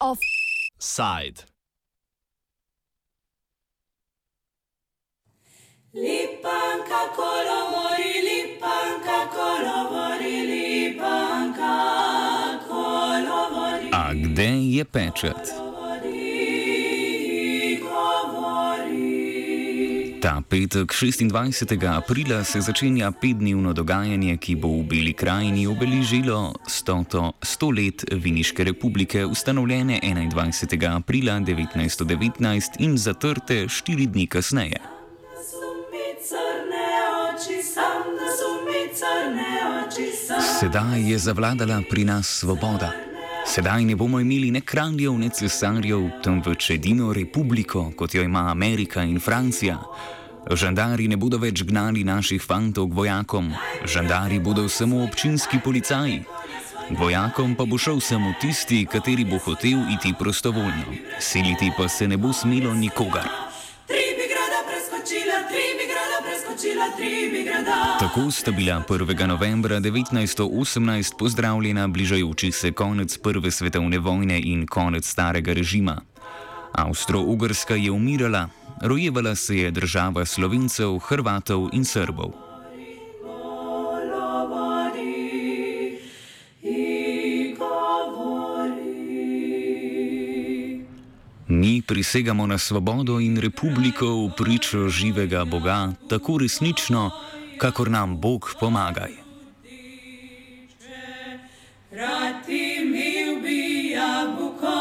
Offside. Lipanka kolovori, lipanka kolovori, lipanka kolovori. A gde je pečet? Ta petek, 26. aprila, se začenja petdnevno dogajanje, ki bo v Beli krajini obeležilo 100, 100 let Viniške republike, ustanovljene 21. aprila 1919 in zatrte štiri dni kasneje. Sedaj je zavladala pri nas svoboda. Sedaj ne bomo imeli ne kraljev, ne cesarjev, temveč edino republiko, kot jo ima Amerika in Francija. Žandari ne bodo več gnali naših fantov k vojakom, žandari bodo samo občinski policaji. Vojakom pa bo šel samo tisti, kateri bo hotel iti prostovoljno. Siliti pa se ne bo smelo nikogar. Tako sta bila 1. novembra 1918 pozdravljena bližajoči se konec Prve svetovne vojne in konec starega režima. Avstro-Ugrska je umirala, rojevala se je država slovencev, hrvatov in srbov. Mi prisegamo na svobodo in republiko v pričo živega Boga, tako resnično, kakor nam Bog pomagaj. Rati mi ubija buko,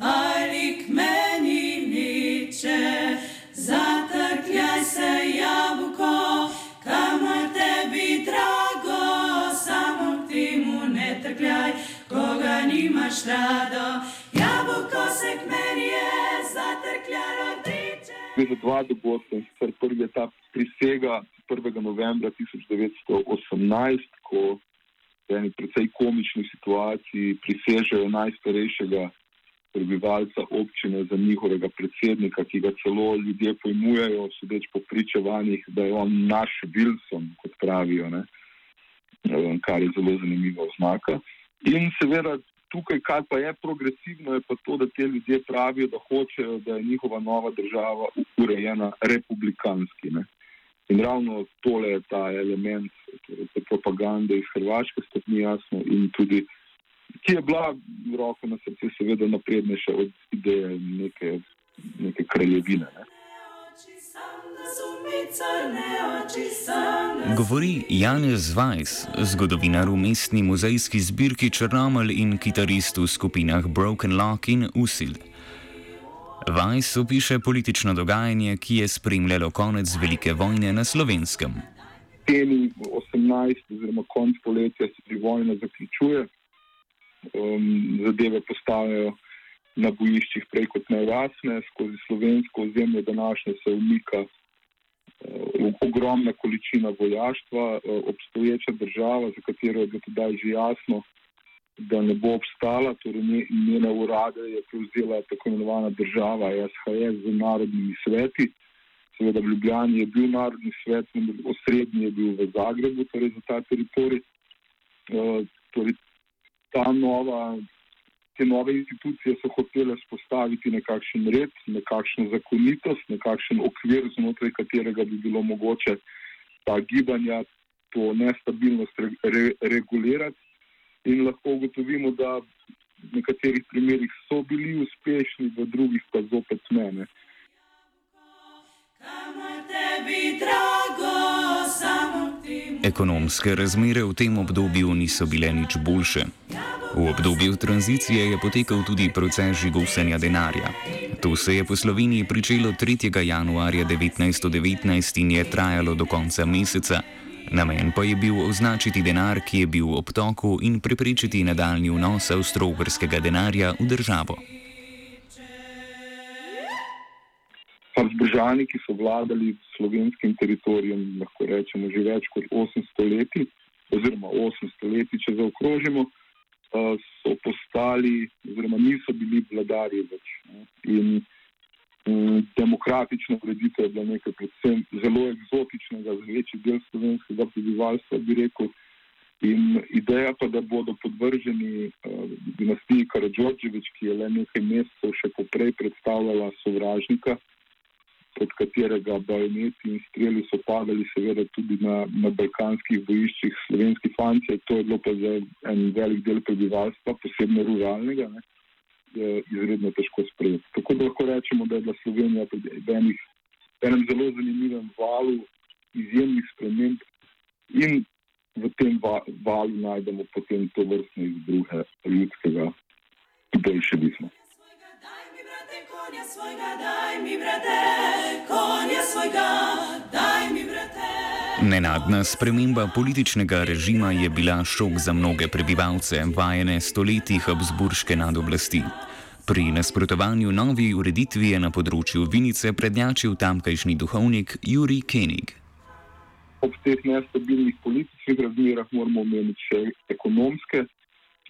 ali k meni niče. Zatrkljaj se jabuko, kamor tebi drago, samo ti mu ne trkljaj, koga nimaš rado. Gre za dva dogodka. in Sicer prvi je ta prisega 1. novembra 1918, ko v eni precej komični situaciji prisežejo najstarejšega prebivalca občine za njihovega predsednika, ki ga celo ljudje pojmujejo, sodeč po pričevanjih, da je on naš Wilson, kot pravijo, ne? Eh, kar je zelo zanimiva oznaka. In seveda tukaj, kar pa je progresivno, je pa to, da te ljudje pravijo, da hočejo, da je njihova nova država urejena republikanski. Ne? In ravno tole je ta element torej, propagande iz Hrvaške, stopni jasno, in tudi, ki je bila roko na srce, seveda naprednejša od ideje neke, neke kraljevine. Ne? Govori Janez Weiss, zgodovinar v mestni muzejski zbirki Črnomelj in kitarist v skupinah Broken Lock in Usil. Weiss opiše politično dogajanje, ki je spremljalo konec velike vojne na slovenskem. Temi 18, oziroma konc poletja se pri vojna zaključuje, um, zadeve postajajo na bojiščih prej kot nejasne, skozi slovensko ozemlje današnje se umika ogromna količina vojaštva, uh, obstoječa država, za katero je bilo tedaj že jasno, da ne bo obstala, torej nje- njene urade je prevzela tako imenovana država SHS z narodnimi sveti. Seveda v Ljubljani je bil narodni svet, osrednji je bil v Zagrebu, torej za ta teritorij. Uh, torej ta nova, te nove institucije so hotele spostaviti nekakšen red, nekakšno zakonitost, nekakšen okvir, znotraj katerega bi bilo mogoče ta gibanja, to nestabilnost re, re, regulirati. In lahko ugotovimo, da v nekaterih primerjih so bili uspešni, v drugih pa zopet ne. ne. Kamor tebi drago, Ekonomske razmere v tem obdobju niso bile nič boljše. V obdobju tranzicije je potekal tudi proces žigosanja denarja. To se je po Sloveniji pričelo 3. januarja 1919 in je trajalo do konca meseca. Namen pa je bil označiti denar, ki je bil v obtoku in preprečiti nadaljni vnos avstro-ugrskega denarja v državo. Habsburžani, ki so vladali slovenskim teritorijem, lahko rečemo, že več kot 800 leti, oziroma 800 leti, če zaokrožimo, eh, so postali, oziroma niso bili vladarji več. In Mm, demokratična ureditev je bila nekaj predvsem zelo eksotičnega za večji del slovenskega prebivalstva, bi rekel. In ideja pa, da bodo podvrženi uh, dinastiji Karadžorđevič, ki je le nekaj mesecev še poprej predstavljala sovražnika, pod katerega bajneti in streli so padali seveda tudi na, na balkanskih bojiščih slovenski fanci, to je bilo pa za en velik del prebivalstva, posebno ruralnega. Ne izredno težko sprejeti. Tako da lahko rečemo, da je bila Slovenija v enem zelo zanimivem valu izjemnih sprememb in v tem valu najdemo potem to vrstne izbruhe ljudskega boljševizma. Nenadna sprememba političnega režima je bila šok za mnoge prebivalce, vajene stoletji Habsburške nadoblasti. Pri nasprotovanju novi ureditvi je na področju Vinice prednjačil tamkajšnji duhovnik Juri Kenig. Ob teh nestabilnih političnih razmerah moramo omeniti še ekonomske.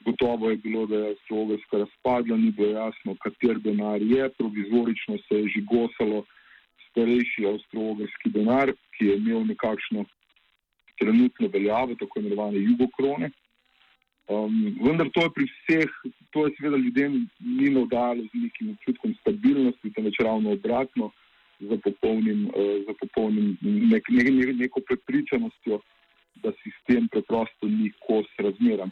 Gotovo je bilo, da je Slovenska razpadla, ni bilo jasno, kater denar je. Provizorično se je žigosalo starejši avstralski denar, ki je imel nekakšno trenutno veljavo, tako imenovane jugokrone. Um, vendar to je pri vseh, to je seveda ljudem ni navdalo z nekim občutkom stabilnosti, temveč ravno obratno, za popolnim, uh, za popolnim nek, ne, ne, neko prepričanostjo, da sistem preprosto ni kos razmeram.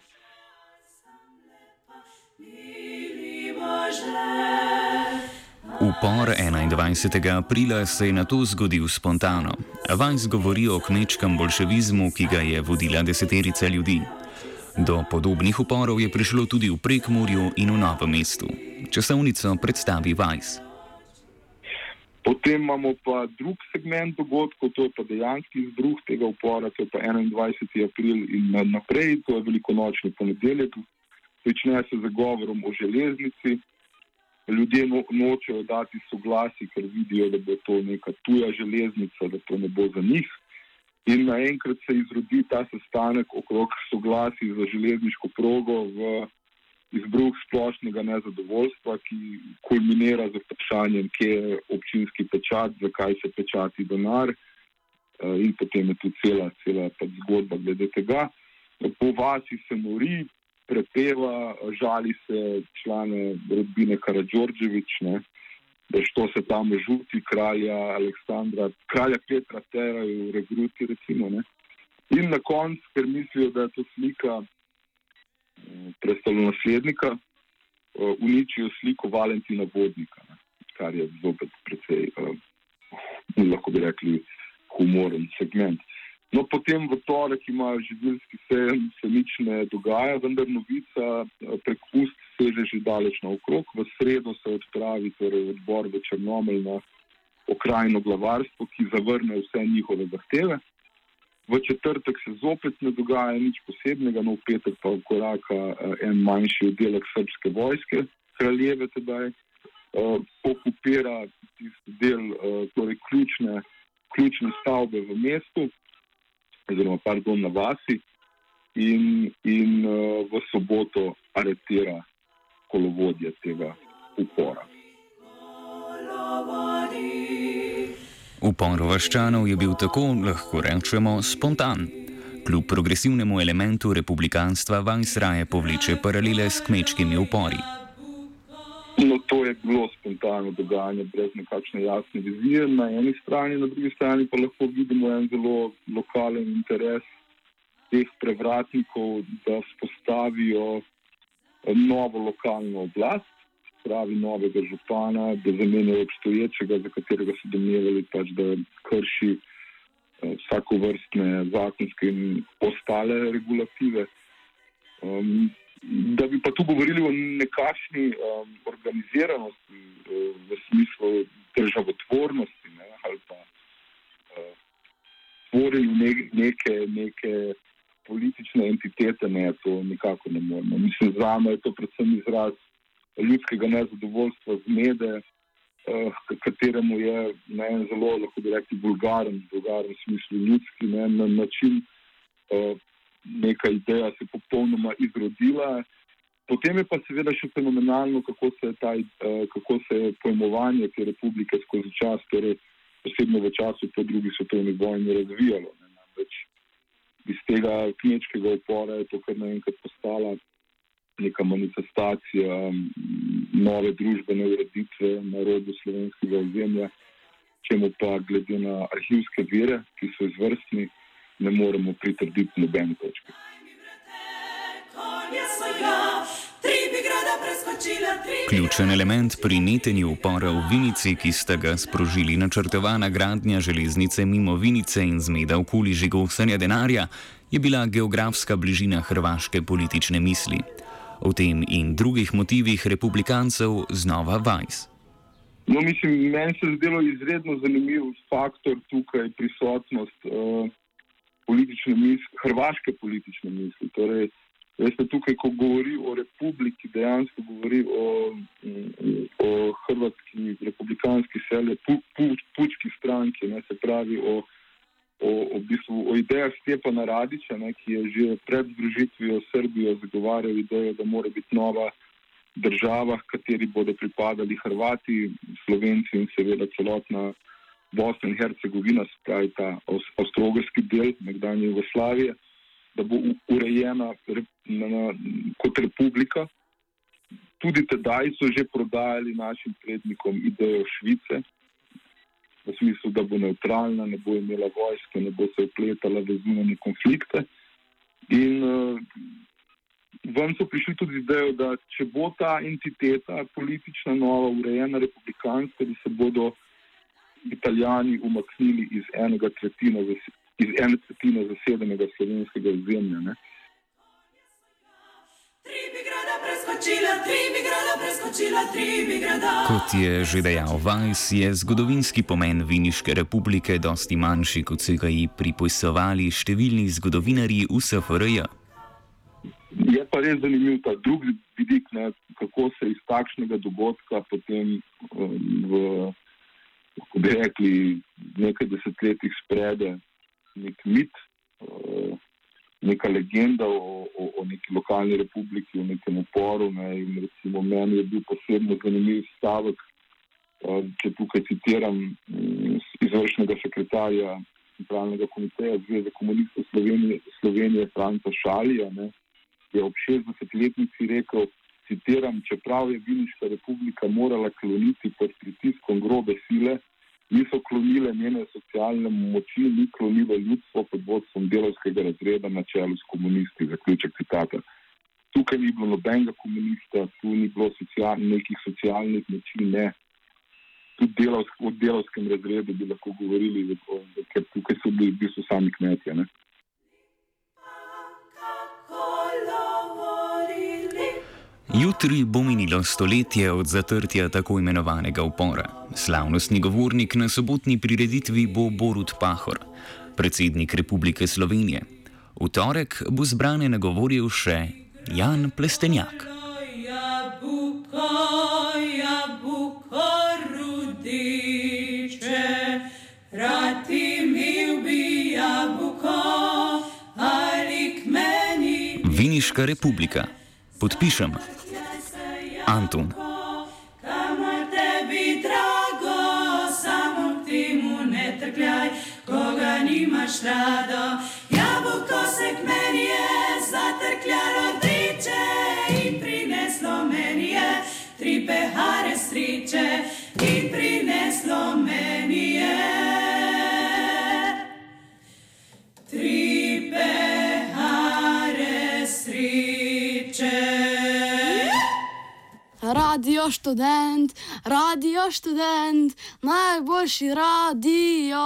Upor 21. aprila se je na to zgodil spontano. Vajs govori o kmečkem bolševizmu, ki ga je vodila deseterica ljudi. Do podobnih uporov je prišlo tudi v Prekmurju in v Novem mestu. Časovnico predstavi Vajs. Potem imamo pa drug segment dogodkov, to je pa dejanski izbruh tega upora, to je pa 21. april in naprej, to je velikonočni ponedeljek. Začne se z govorom o železnici. Ljudje no, nočejo dati soglasi, ker vidijo, da bo to neka tuja železnica, da to ne bo za njih. In naenkrat se izrodi ta sestanek okrog soglasij za železniško progo v izbruh splošnega nezadovoljstva, ki kulminira z vprašanjem, kje je občinski pečat, zakaj se pečati denar. Eh, in potem je tu cela, cela zgodba glede tega. Po vasi se mori, prepeva, žali se člane rodbine Karadžorđevič, da što se tam žuti kralja Aleksandra, kralja Petra terajo v regruti recimo. Ne? In na koncu, ker mislijo, da je to slika eh, prestolonaslednika, eh, uničijo sliko Valentina Vodnika, ne? kar je zopet precej, uh, lahko bi rekli, humoren segment. No, potem v torek ima živilski sejem, se nič ne dogaja, vendar novica prek ust seže že daleč naokrog. V sredo se odpravi torej odbor v Črnomelj na okrajno glavarstvo, ki zavrne vse njihove zahteve. V četrtek se zopet ne dogaja nič posebnega, no v petek pa ukoraka eh, en manjši oddelek srpske vojske, kraljeve tedaj, uh, okupira tisti del, uh, torej ključne, ključne stavbe v mestu, oziroma pardon, na vasi, in, in uh, v soboto aretira kolovodje tega upora. Upor vaščanov je bil tako, lahko rečemo, spontan. Kljub progresivnemu elementu republikanstva Vajsraje povleče paralele s kmečkimi upori. No, to je bilo spontano dogajanje, brez nekakšne jasne vizije. Na eni strani, na drugi strani pa lahko vidimo en zelo lokalen interes teh prevratnikov, da spostavijo novo lokalno oblast, pravi novega župana, da zamenjajo obstoječega, za katerega so domnevali, pač, da krši eh, vsako vrstne zakonske in ostale regulative. Um, da bi pa tu govorili o nekakšni um, organiziranosti uh, v smislu državotvornosti ne, ali pa uh, tvorjenju ne, neke, neke politične entitete, ne, to nikako ne moremo. Mislim, za me je to predvsem izraz ljudskega nezadovoljstva z mede, uh, kateremu je na en zelo, lahko bi rekli, vulgaren, vulgaren v smislu ljudski, ne, na način uh, neka ideja se popolnoma izrodila Potem je pa seveda še fenomenalno, kako se, taj, kako se je pojmovanje te republike skozi čas, torej posebno v času po drugi svetovni vojni, razvijalo. Ne, namreč, iz tega kmečkega upora je to kar naenkrat postala neka manifestacija nove družbene ureditve na robu slovenskega ozemlja, čemu pa glede na arhivske vire, ki so izvrstni, ne moremo pritrditi nobene točke. Ključen element pri netenju upora v Vinici, ki sta ga sprožili načrtovana gradnja železnice mimo Vinice in zmeda okoli žigosanja denarja, je bila geografska bližina hrvaške politične misli. O tem in drugih motivih republikancev znova Vajs. No, mislim, meni se je zdelo izredno zanimiv faktor tukaj prisotnost uh, politične misli, hrvaške politične misli. Torej, veste, tukaj, ko govori o republiki, dejansko govori o, o hrvatski republikanski seli, pu, pu, pučki stranki, ne, se pravi o o, o, bistvu, o idejah Stepana Radiča, ne, ki je že pred združitvijo Srbijo zagovarjal idejo, da mora biti nova država, kateri bodo pripadali Hrvati, Slovenci in seveda celotna Bosna in Hercegovina, spravi ta avstrogrski del nekdanje Jugoslavije, da bo urejena na, na, kot republika. Tudi tedaj so že prodajali našim prednikom idejo Švice, v smislu, da bo neutralna, ne bo imela vojske, ne bo se upletala v zunanje konflikte. In uh, ven so prišli tudi idejo, da če bo ta entiteta politična, nova, urejena, republikanska, da se bodo italijani umaknili iz enega tretjina, iz ene tretjine zasedenega slovenskega ozemlja. Kot je že dejal Vajs, je zgodovinski pomen Viniške republike dosti manjši, kot so ga ji pripisovali številni zgodovinari v SFRJ. Je pa res zanimiv ta drugi vidik, ne, kako se iz takšnega dogodka potem um, v, kako bi rekli, nekaj desetletjih sprede nek mit. Uh, neka legenda o, o, o neki lokalni republiki, o nekem uporu. Ne, in recimo meni je bil posebno zanimiv stavek, če tukaj citiram mm, izvršnega sekretarja centralnega komiteja Zveze komunistov Slovenije, Slovenije Franca Šalija, ne, je ob 60-letnici rekel, citiram, čeprav je Viniška republika morala kloniti pod pritiskom grobe sile, niso klonile njene socialne moči, ni klonilo ljudstvo pod vodstvom delovskega razreda na čelu s komunisti. Zaključek citata. Tukaj ni bilo nobenega komunista, tu ni bilo social, nekih socialnih moči, ne. Tudi delovsk, o delovskem razredu bi lahko govorili, ker tukaj so bili v bistvu sami kmetje. Ne. Jutri bo minilo stoletje od zatrtja tako imenovanega upora. Slavnostni govornik na sobotni prireditvi bo Borut Pahor, predsednik Republike Slovenije. V torek bo zbrane nagovoril še Jan Plestenjak. Viniška republika. Podpišem. Anton. Koga nimaš rado, jabolko se k meni je zatrkljalo driče in prineslo meni je tri pehare striče Radio študent, radio študent, najboljši radio.